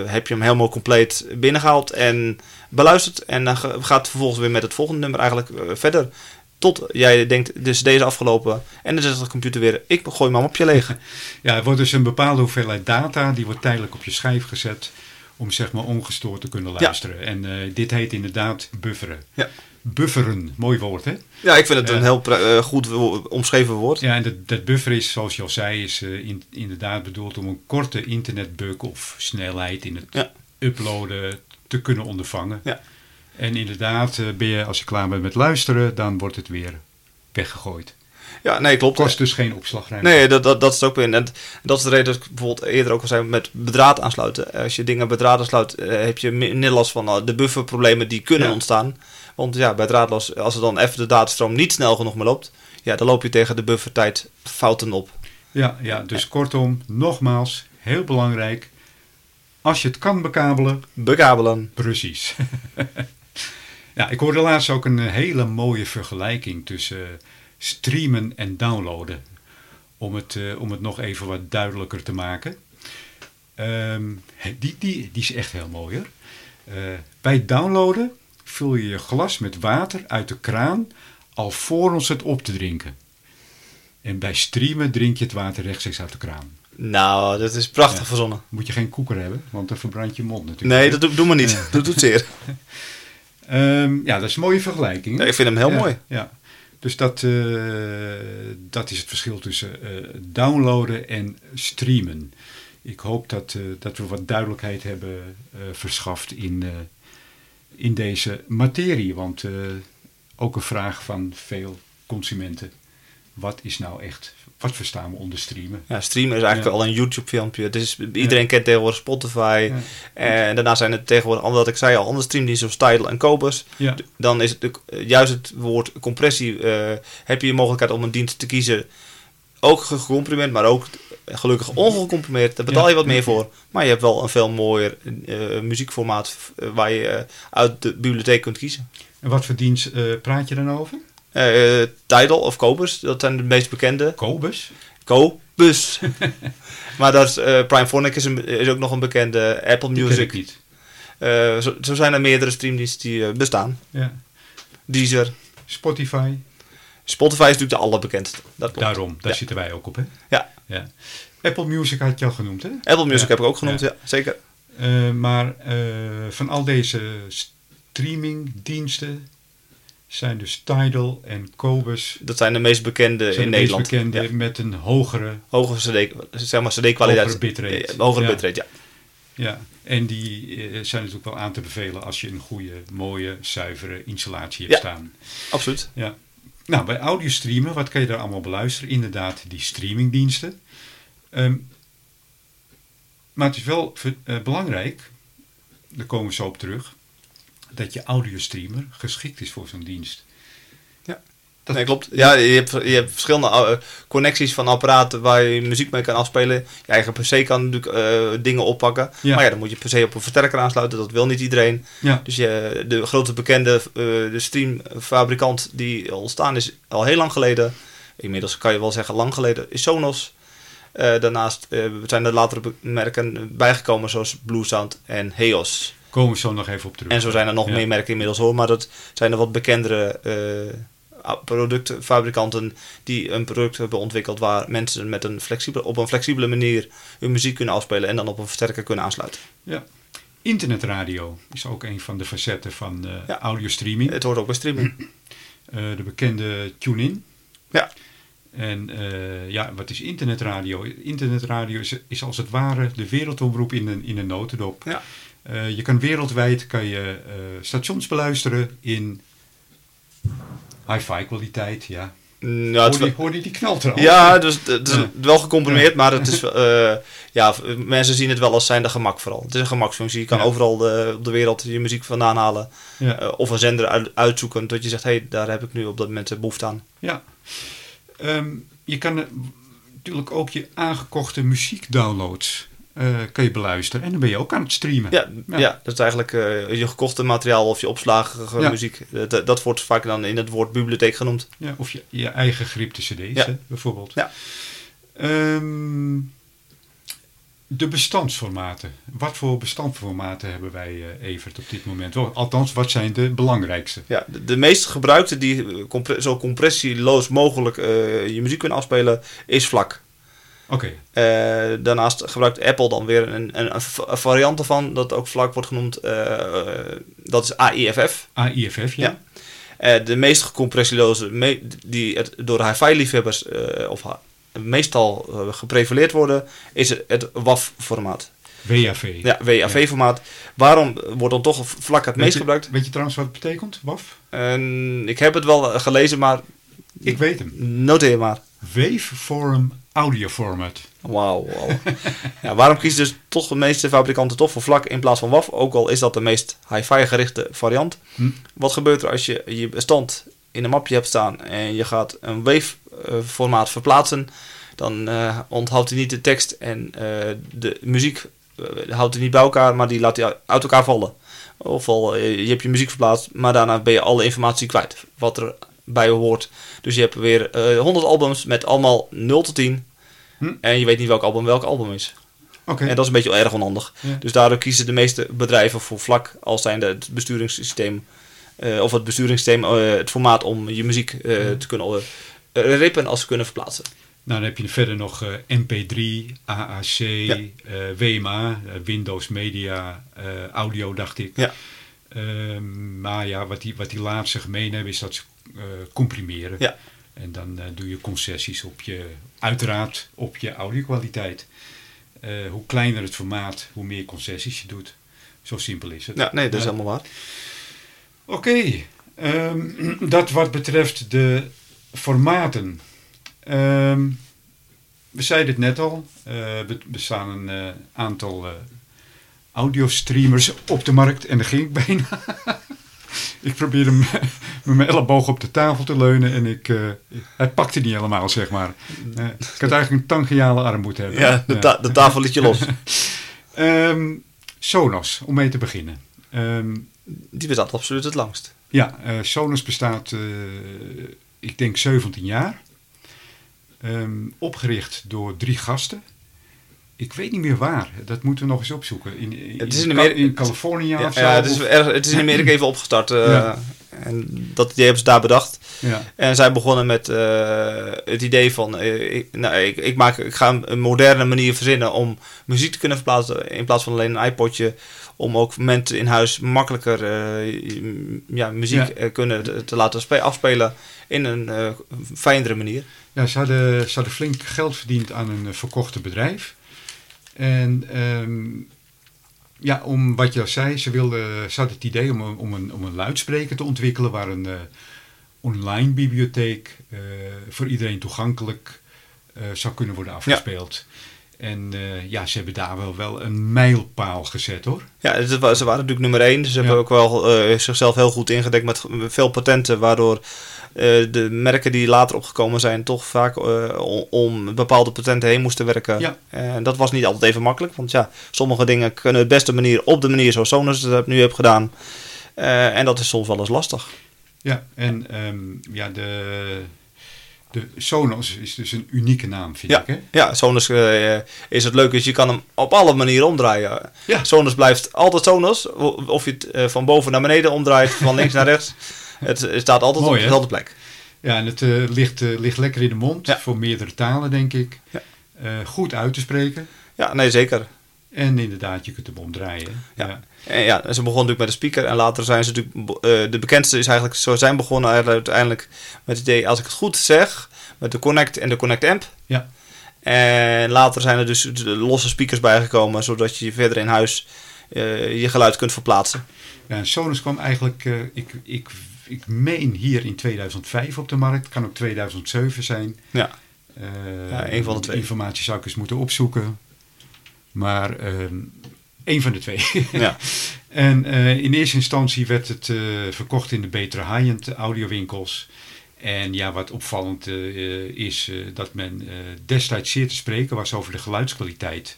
heb je hem helemaal compleet binnengehaald en beluisterd. En dan ga- gaat het vervolgens weer met het volgende nummer eigenlijk eh, verder. Tot jij denkt, dus deze afgelopen. En dan zegt de computer weer, ik gooi mijn mapje leeg. Ja, er wordt dus een bepaalde hoeveelheid data, die wordt tijdelijk op je schijf gezet om zeg maar ongestoord te kunnen luisteren. En eh, dit heet inderdaad bufferen. Ja. Bufferen, mooi woord hè? Ja, ik vind het een heel pre- eh, goed omschreven woord. Ja, en dat, dat buffer is, zoals je al zei, is eh, in- inderdaad bedoeld om een korte internetbug of snelheid in het Ja. uploaden te kunnen ondervangen. Ja. En inderdaad, eh, ben je, als je klaar bent met luisteren, dan wordt het weer weggegooid. Ja, nee, klopt. Kost dus geen opslagruimte. Nee, dat, dat, dat is ook weer. En dat is de reden dat ik bijvoorbeeld eerder ook al zei met bedraad aansluiten. Als je dingen bij draad aansluit, eh, heb je minder last van eh, de bufferproblemen die kunnen Ja. ontstaan. Want ja, bij draadloos, als er dan even de datastroom niet snel genoeg meer loopt, ja, dan loop je tegen de buffertijd fouten op. Ja, ja, dus kortom, nogmaals, heel belangrijk. Als je het kan bekabelen, Bekabelen. precies. ja, ik hoorde laatst ook een eh, hele mooie vergelijking tussen eh, streamen en downloaden. Om het, eh, om het nog even wat duidelijker te maken. Ehm, die, die, die is echt heel mooi hoor. Bij downloaden vul je je glas met water uit de kraan alvorens het op te drinken. En bij streamen drink je het water rechtstreeks uit de kraan. Nou, dat is prachtig Ja. verzonnen. Moet je geen koeker hebben, want dan verbrandt je mond natuurlijk. Nee, dat doe, doe maar niet. Dat doet zeer. Ehm, ja, dat is een mooie vergelijking. Ja, ik vind hem heel Ja, mooi. Ja. Dus dat, eh, dat is het verschil tussen eh, downloaden en streamen. ik hoop dat, eh, dat we wat duidelijkheid hebben verschaft in, in deze materie. Want eh, ook een vraag van veel consumenten. Wat is nou echt, wat verstaan we onder streamen? Ja, streamen is eigenlijk Ja. al een YouTube-filmpje. Dus iedereen kent tegenwoordig Spotify. Ja. En daarna zijn het tegenwoordig, wat ik zei al, andere streamdiensten zoals Tidal en Kobus. Ja, Dan is het de- juist het woord compressie. eh, heb je de mogelijkheid om een dienst te kiezen. Ook gecomprimeerd, maar ook gelukkig ongecomprimeerd. Daar betaal je wat meer voor. Maar je hebt wel een veel mooier eh, muziekformaat eh, waar je eh, uit de bibliotheek kunt kiezen. en wat voor dienst praat je dan over? Tidal of Kobus, dat zijn de meest bekende. Kobus? Kobus. maar dat is, Prime Phonic is, een, is ook nog een bekende. Apple Die Music. ik niet. Zo, zo zijn er meerdere streamdiensten die bestaan. Ja. Deezer. Spotify, Spotify is natuurlijk de allerbekendste. Dat klopt. daarom, daar Ja. zitten wij ook op, hè? Ja. ja. Apple Music had je al genoemd, hè? Apple Music heb ik ook genoemd, Ja. zeker. Eh, maar eh, van al deze streamingdiensten zijn dus Tidal en Kobus Dat zijn de meest bekende in de Nederland. meest bekende met een hogere, Hogere CD, zeg maar CD-kwaliteit. Hogere bitrate. Eh, Hogere Ja. bitrate, ja. ja. En die zijn natuurlijk wel aan te bevelen als je een goede, mooie, zuivere installatie hebt Ja. staan. Absoluut. Ja. Nou, bij audiostreamen, wat kan je daar allemaal beluisteren? Inderdaad, die streamingdiensten. Ehm, maar het is wel eh, belangrijk, daar komen we zo op terug, dat je audiostreamer geschikt is voor zo'n dienst. Ja. Dat- nee, klopt. Ja, je hebt, je hebt verschillende eh, connecties van apparaten waar je muziek mee kan afspelen. Je eigen PC kan natuurlijk eh, dingen oppakken. Ja. Maar ja, dan moet je per se op een versterker aansluiten. Dat wil niet iedereen. Ja, Dus je, de grote bekende eh, de streamfabrikant die ontstaan is al heel lang geleden. Inmiddels kan je wel zeggen lang geleden. Is Sonos. Eh, daarnaast zijn er latere merken bijgekomen zoals Blue Sound en Heos. komen we zo nog even op terug. En zo zijn er nog Ja. meer merken inmiddels hoor. Maar dat zijn er wat bekendere productfabrikanten die een product hebben ontwikkeld waar mensen met een flexibele, op een flexibele manier hun muziek kunnen afspelen en dan op een versterker kunnen aansluiten. Ja. Internetradio is ook een van de facetten van eh Ja. audiostreaming. Het hoort ook bij streaming. Eh, de bekende TuneIn. Ja. En eh, ja, wat is internetradio? Internetradio is, is als het ware de wereldomroep in een, in een notendop. Ja. Je kan wereldwijd kan je, stations beluisteren in hi-fi kwaliteit. Ja. Mm, ja, het is hoor, wel- die, hoor die die knalt er al? Ja, dus het is Ja. wel gecomprimeerd, maar het is, eh, ja, mensen zien het wel als zijnde gemak vooral. Het is een gemaksfunctie. Je kan Ja. overal de, op de wereld je muziek vandaan halen. Ja. Eh, of een zender uit- uitzoeken dat je zegt, hé, hey, daar heb ik nu op dat moment eh, behoefte aan. Ja. Ehm, je kan eh, natuurlijk ook je aangekochte muziekdownloads eh kan je beluisteren. En dan ben je ook aan het streamen. Ja, Ja. ja. dat is eigenlijk eh, je gekochte materiaal of je opslagen Ja. muziek. Dat, dat wordt vaak dan in het woord bibliotheek genoemd. Ja, of je, je eigen gripte cd's, hè, bijvoorbeeld. Ja. Ehm, de bestandsformaten. Wat voor bestandsformaten hebben wij, eh, Evert, op dit moment? Althans, wat zijn de belangrijkste? Ja, de, de meest gebruikte die eh, compre- zo compressieloos mogelijk eh, je muziek kunnen afspelen, is vlak. Oké, Eh, daarnaast gebruikt Apple dan weer een, een, een va- een variant ervan, dat ook vlak wordt genoemd. eh, dat is AIFF. AIFF, ja. Ja. Eh, de meest gecompressieloze, me- die het, door de hi-fi-liefhebbers of meestal geprevaleerd worden, is het, het WAV-formaat. WAV. Ja, WAV-formaat. Waarom wordt dan toch vlak het Weet meest je- gebruikt? Weet je trouwens wat het betekent, WAF? En ik heb het wel gelezen, maar Ik weet hem. noteer maar. Waveform Audio Format. Wauw. ja, waarom kiezen dus toch de meeste fabrikanten toch voor vlak in plaats van WAV? Ook al is dat de meest hi-fi gerichte variant. Hm. Wat gebeurt er als je je bestand in een mapje hebt staan en je gaat een wave-formaat verplaatsen? Dan eh, onthoudt hij niet de tekst en eh, de muziek eh, houdt hij niet bij elkaar, maar die laat hij uit elkaar vallen. Ofwel, je hebt je muziek verplaatst, maar daarna ben je alle informatie kwijt. Wat er bij hoort. Dus je hebt weer eh 100 albums met allemaal 0 tot 10. Hm. En je weet niet welk album welk album is. Oké. En dat is een beetje erg onhandig. Ja. Dus daardoor kiezen de meeste bedrijven voor vlak als zijnde het besturingssysteem. eh, of het besturingssysteem, eh, het formaat om je muziek eh, te kunnen eh, rippen als ze kunnen verplaatsen. Nou, dan heb je verder nog eh, MP3, AAC, eh, WMA, eh, Windows Media, eh, Audio, dacht ik. Ja. Ehm, maar ja, wat die, wat die laatste gemeen hebben, is dat ze eh, comprimeren. Ja. En dan eh, doe je concessies op je, uiteraard op je audiokwaliteit. eh, hoe kleiner het formaat, hoe meer concessies je doet. Zo simpel is het. Ja, nee, dat is helemaal waar. Oké, ehm, dat wat betreft de formaten. Ehm, we zeiden het net al, eh, er bestaan een eh, aantal eh audiostreamers op de markt en daar ging ik bijna. ik probeerde m- met mijn elleboog op de tafel te leunen en ik, eh, hij pakte niet helemaal, zeg maar. Eh, ik had eigenlijk een tangentiale arm moeten hebben. Ja, de, ta- de tafel liet je los. Ehm, Sonos, om mee te beginnen. Ehm, Die bestaat absoluut het langst. ja, eh, Sonos bestaat, ik denk 17 jaar. Ehm, opgericht door drie gasten. Ik weet niet meer waar. Dat moeten we nog eens opzoeken. In, in, Het is in in, Californië Ja, of zo? ja, het, is erg, het is in Amerika even opgestart. eh, Ja. En dat idee hebben ze daar bedacht. ja. En zij begonnen met eh, het idee van... eh, ik, nou, ik, ik, maak, ik ga een moderne manier verzinnen om muziek te kunnen verplaatsen... in plaats van alleen een iPodje... om ook mensen in huis makkelijker ja, muziek kunnen te, te laten spe- afspelen... in een fijnere manier. Ja, ze hadden, ze hadden flink geld verdiend aan een verkochte bedrijf. En ehm, ja, om wat je al zei, ze, wilden, ze hadden het idee om, een- om, een, om een luidspreker te ontwikkelen waar een eh, online bibliotheek eh, voor iedereen toegankelijk eh, zou kunnen worden afgespeeld. En ja, ze hebben daar wel, wel een mijlpaal gezet hoor. Ja, wa- ze waren natuurlijk nummer één. Ze hebben ook wel zichzelf heel goed ingedekt met veel patenten, waardoor de merken die later opgekomen zijn toch vaak eh, om, bepaalde patenten heen moesten werken. Ja. En dat was niet altijd even makkelijk, want ja, sommige dingen kunnen het beste manier op de manier zoals Sonos het nu heeft gedaan. Eh, en dat is soms wel eens lastig. Ja, en ehm, ja, de, de Sonos is dus een unieke naam vind Ja. ik hè? Ja, Sonos eh, is het leuke, is je kan hem op alle manieren omdraaien. Ja. Sonos blijft altijd Sonos, of je het eh, van boven naar beneden omdraait, van links naar rechts. Het, het staat altijd Mooi, op dezelfde plek. Ja, en het eh, ligt, eh, ligt lekker in de mond Ja. voor meerdere talen, denk ik. Ja. Eh, goed uit te spreken. Ja, nee, zeker. En inderdaad, je kunt hem omdraaien. Ja. En ja, ze begonnen natuurlijk met de speaker en later zijn ze natuurlijk... de bekendste is eigenlijk, zo zijn begonnen uiteindelijk met het idee, als ik het goed zeg, met de Connect en de Connect Amp. Ja. En later zijn er dus losse speakers bijgekomen, zodat je verder in huis je geluid kunt verplaatsen. Ja, en Sonos kwam eigenlijk, ik, ik, ik meen hier in 2005 op de markt. Kan ook 2007 zijn. Ja. Ja, één van de twee. Informatie zou ik eens moeten opzoeken. Maar ehm één van de twee. Ja. En eh, in eerste instantie werd het eh, verkocht in de betere high-end audiowinkels. En ja, wat opvallend is dat men destijds zeer te spreken was over de geluidskwaliteit.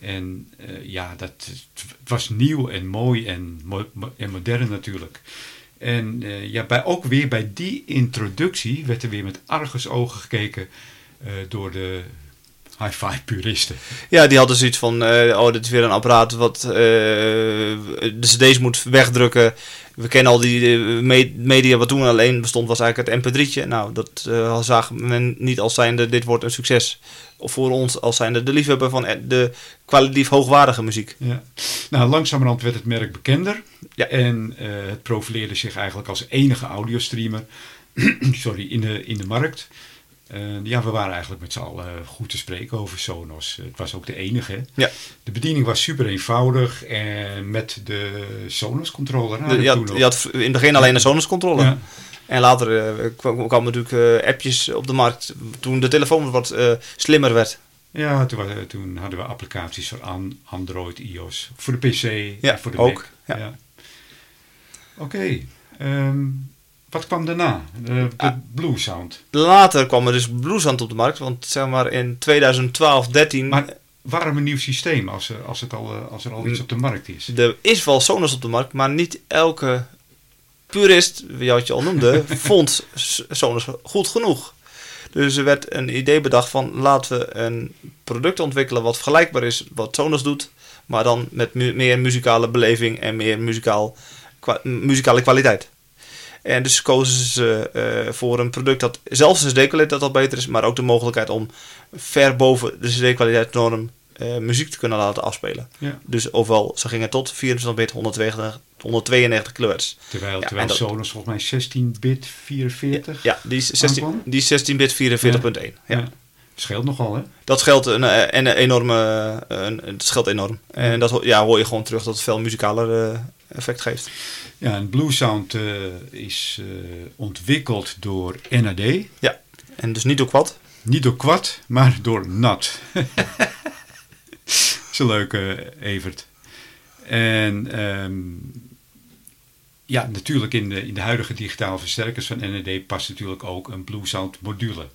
En ja, dat het was nieuw en mooi en, mo- en modern natuurlijk. En eh, ja, bij, ook weer bij die introductie werd er weer met argusogen gekeken eh, door de hi-fi puristen. Ja, die hadden zoiets van, eh, oh, dit is weer een apparaat wat eh, de cd's moet wegdrukken. We kennen al die eh, me- media wat toen alleen bestond, was eigenlijk het mp3'tje. Nou, dat zagen men niet als zijnde, dit wordt een succes. Of voor ons als zijnde de liefhebber van de kwalitatief hoogwaardige muziek. Ja. Nou, langzamerhand werd het merk bekender. Ja. En het profileerde zich eigenlijk als enige audiostreamer sorry, in, de, in de markt. Eh, ja, we waren eigenlijk met z'n allen goed te spreken over Sonos. Het was ook de enige. Ja. De bediening was super eenvoudig. En met de Sonos controller. De- we je, toen had, je had in het begin alleen een Sonos controller. Ja. En later eh, kwam- kwamen natuurlijk eh, appjes op de markt toen de telefoon wat eh, slimmer werd. Ja, toen, toen hadden we applicaties voor An- Android, iOS. Voor de PC Ja, en voor de ook, Mac. ja. Oké. ehm, wat kwam daarna? De, de Ah. Blue Sound. Later kwam er dus Bluesand op de markt, want zeg maar in 2012, 13 Maar waarom een nieuw systeem als er, als het al, eh, als er al iets op de markt is? Er is wel Sonos op de markt, maar niet elke purist, wie wat je al noemde, vond Sonos goed genoeg. Dus er werd een idee bedacht van laten we een product ontwikkelen wat vergelijkbaar is wat Sonos doet, maar dan met mu- meer muzikale beleving en meer muzikaal, kwa- muzikale kwaliteit. En dus kozen ze eh, voor een product dat zelfs de CD-kwaliteit al beter is, maar ook de mogelijkheid om ver boven de CD-kwaliteitsnorm eh, muziek te kunnen laten afspelen. Ja. Dus ofwel, ze gingen tot 24 bit 192, 192 kHz. Terwijl, Ja, terwijl en dat- Sonos volgens mij 16-bit 44. Ja, die is 16, Aankwam? die is 16 bit 44.1. Ja. Ja. Scheelt nogal, hè? Dat scheelt een, eh, een, enorme, een, het scheelt enorm. En dat ja, hoor je gewoon terug dat het veel muzikaler effect geeft. Ja, en Blue Sound eh, is eh, ontwikkeld door NAD. Ja. En dus niet door kwad. Niet door Quad, maar door Nat. Zo leuk, eh, Evert. En ehm, ja, natuurlijk in de, in de huidige digitale versterkers van NAD past natuurlijk ook een Blue Sound module.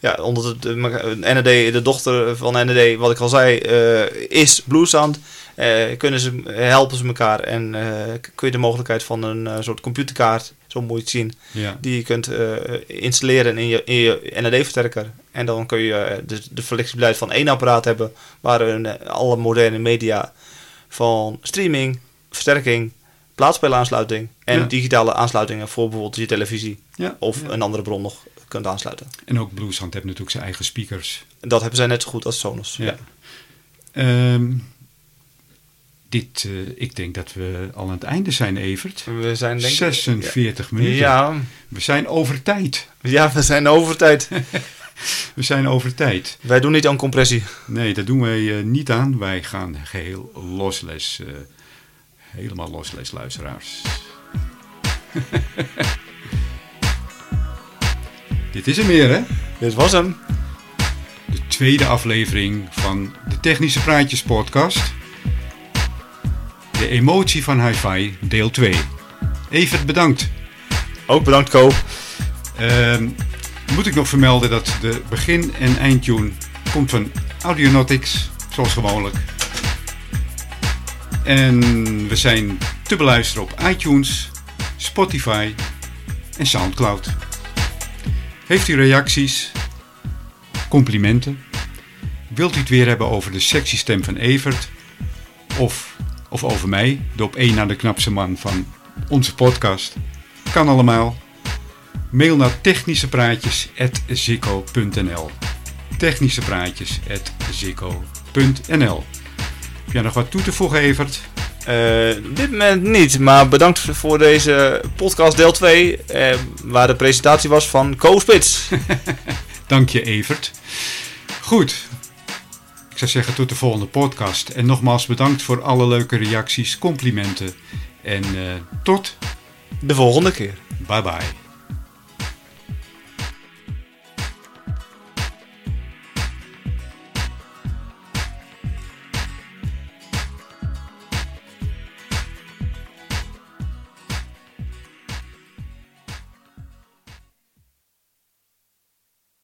Ja, omdat het, de, NAD, de dochter van NAD, wat ik al zei, eh, is Bluesound. Eh kunnen ze, helpen ze elkaar en eh, kun je de mogelijkheid van een eh, soort computerkaart, zo moet je het zien, Ja, die je kunt eh, installeren in je, in je NAD-versterker. En dan kun je eh, de, de flexibiliteit van één apparaat hebben, waarin eh, alle moderne media van streaming, versterking, plaatsspeelaansluiting en Ja. digitale aansluitingen voor bijvoorbeeld je televisie ja, of ja. een andere bron nog kunt aansluiten. En ook Blue Sound heeft natuurlijk zijn eigen speakers. En dat hebben zij net zo goed als Sonos. Ja. Ehm, dit, eh, ik denk dat we al aan het einde zijn, Evert. We zijn denk ik... 46 minuten. Ja, We zijn over tijd. ja, we zijn over tijd. We zijn over tijd. Wij doen niet aan compressie. Nee, dat doen wij eh, niet aan. Wij gaan geheel losles. eh, helemaal losles, luisteraars. Dit is er meer, hè? Dit was hem. De tweede aflevering van de Technische Praatjes podcast. De emotie van hi-fi, deel 2. Evert, bedankt. Ook bedankt, Co. Ehm, moet ik nog vermelden dat de begin- en eindtune komt van Audionautics, zoals gewoonlijk. En we zijn te beluisteren op iTunes, Spotify en Soundcloud. Heeft u reacties, complimenten? Wilt u het weer hebben over de sexy stem van Evert? Of, of over mij, de op één na de knapste man van onze podcast? Kan allemaal. Mail naar technischepraatjes.zikko.nl technischepraatjes.zikko.nl Heb jij nog wat toe te voegen, Evert? Eh, op dit moment niet, maar bedankt voor deze podcast deel 2, eh, waar de presentatie was van Co Spits. Dank je, Evert. Goed. Ik zou zeggen tot de volgende podcast. En nogmaals bedankt voor alle leuke reacties, complimenten. En eh, tot De volgende keer. bye bye.